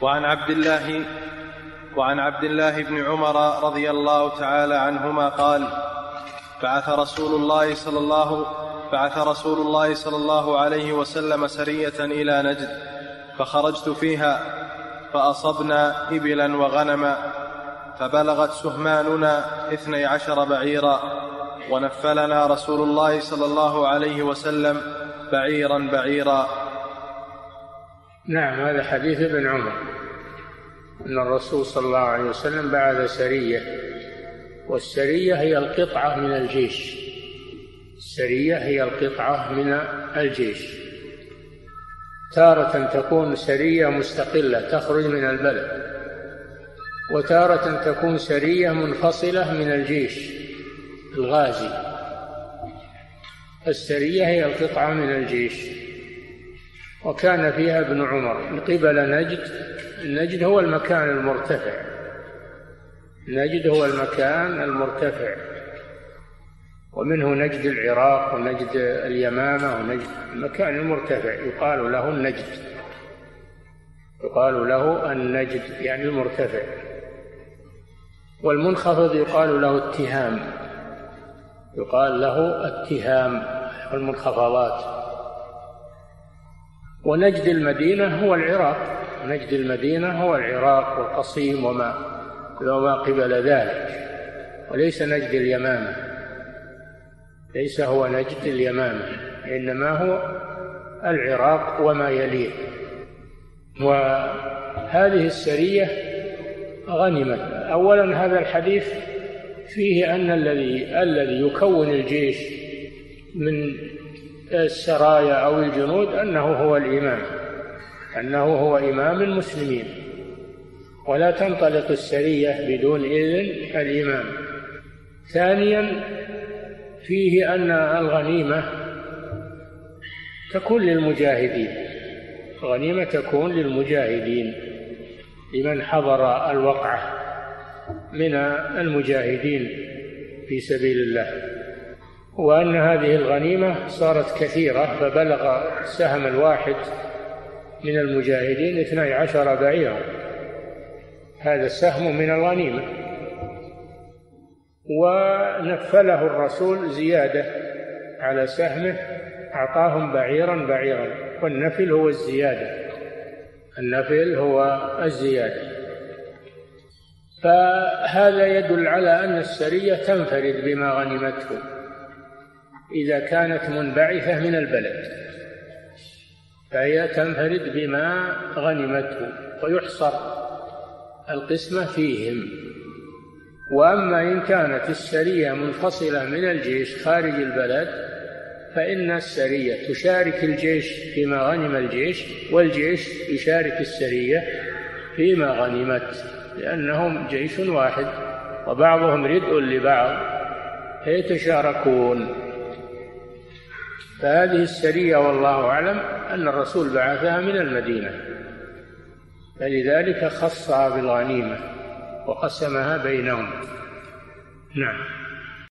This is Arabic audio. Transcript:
وعن عبد الله وعن عبد الله بن عمر رضي الله تعالى عنهما قال بعث رسول الله صلى الله بعث رسول الله صلى الله عليه وسلم سرية إلى نجد فخرجت فيها فأصبنا إبلا وغنما فبلغت سهماننا اثني عشر بعيرا ونفلنا رسول الله صلى الله عليه وسلم بعيرا بعيرا. نعم هذا حديث ابن عمر. أن الرسول صلى الله عليه وسلم بعث سرية والسرية هي القطعة من الجيش. السرية هي القطعة من الجيش. تارة تكون سرية مستقلة تخرج من البلد. وتارة تكون سرية منفصلة من الجيش الغازي. السرية هي القطعة من الجيش. وكان فيها ابن عمر. من قبل نجد نجد هو المكان المرتفع. نجد هو المكان المرتفع. ومنه نجد العراق ونجد اليمامة ونجد المكان المرتفع. يقال له النجد. يقال له النجد يعني المرتفع. والمنخفض يقال له اتهام. يقال له اتهام المنخفضات ونجد المدينة هو العراق. نجد المدينة هو العراق والقصيم وما وما قبل ذلك. وليس نجد اليمامة. ليس هو نجد اليمامة إنما هو العراق وما يليه. وهذه السرية غنمت. أولا هذا الحديث فيه أن الذي الذي يكون الجيش من السرايا أو الجنود أنه هو الإمام أنه هو إمام المسلمين. ولا تنطلق السرية بدون إذن الإمام. ثانيا فيه أن الغنيمة تكون للمجاهدين. الغنيمة تكون للمجاهدين لمن حضر الوقعة من المجاهدين في سبيل الله. وأن هذه الغنيمة صارت كثيرة فبلغ السهم الواحد من المجاهدين اثني عشر بعيرا. هذا السهم من الغنيمة. ونفله الرسول زيادة على سهمه أعطاهم بعيرا بعيرا. والنفل هو الزيادة. النفل هو الزيادة. فهذا يدل على أن السرية تنفرد بما غنمته. إذا كانت منبعثة من البلد فهي تنفرد بما غنمته ويحصر القسمة فيهم. وأما إن كانت السرية منفصلة من الجيش خارج البلد فإن السرية تشارك الجيش فيما غنم الجيش والجيش يشارك السرية فيما غنمت لأنهم جيش واحد وبعضهم ردء لبعض فيتشاركون. فهذه السرية والله أعلم أن الرسول بعثها من المدينة فلذلك خصها بالغنيمة وقسمها بينهم. نعم.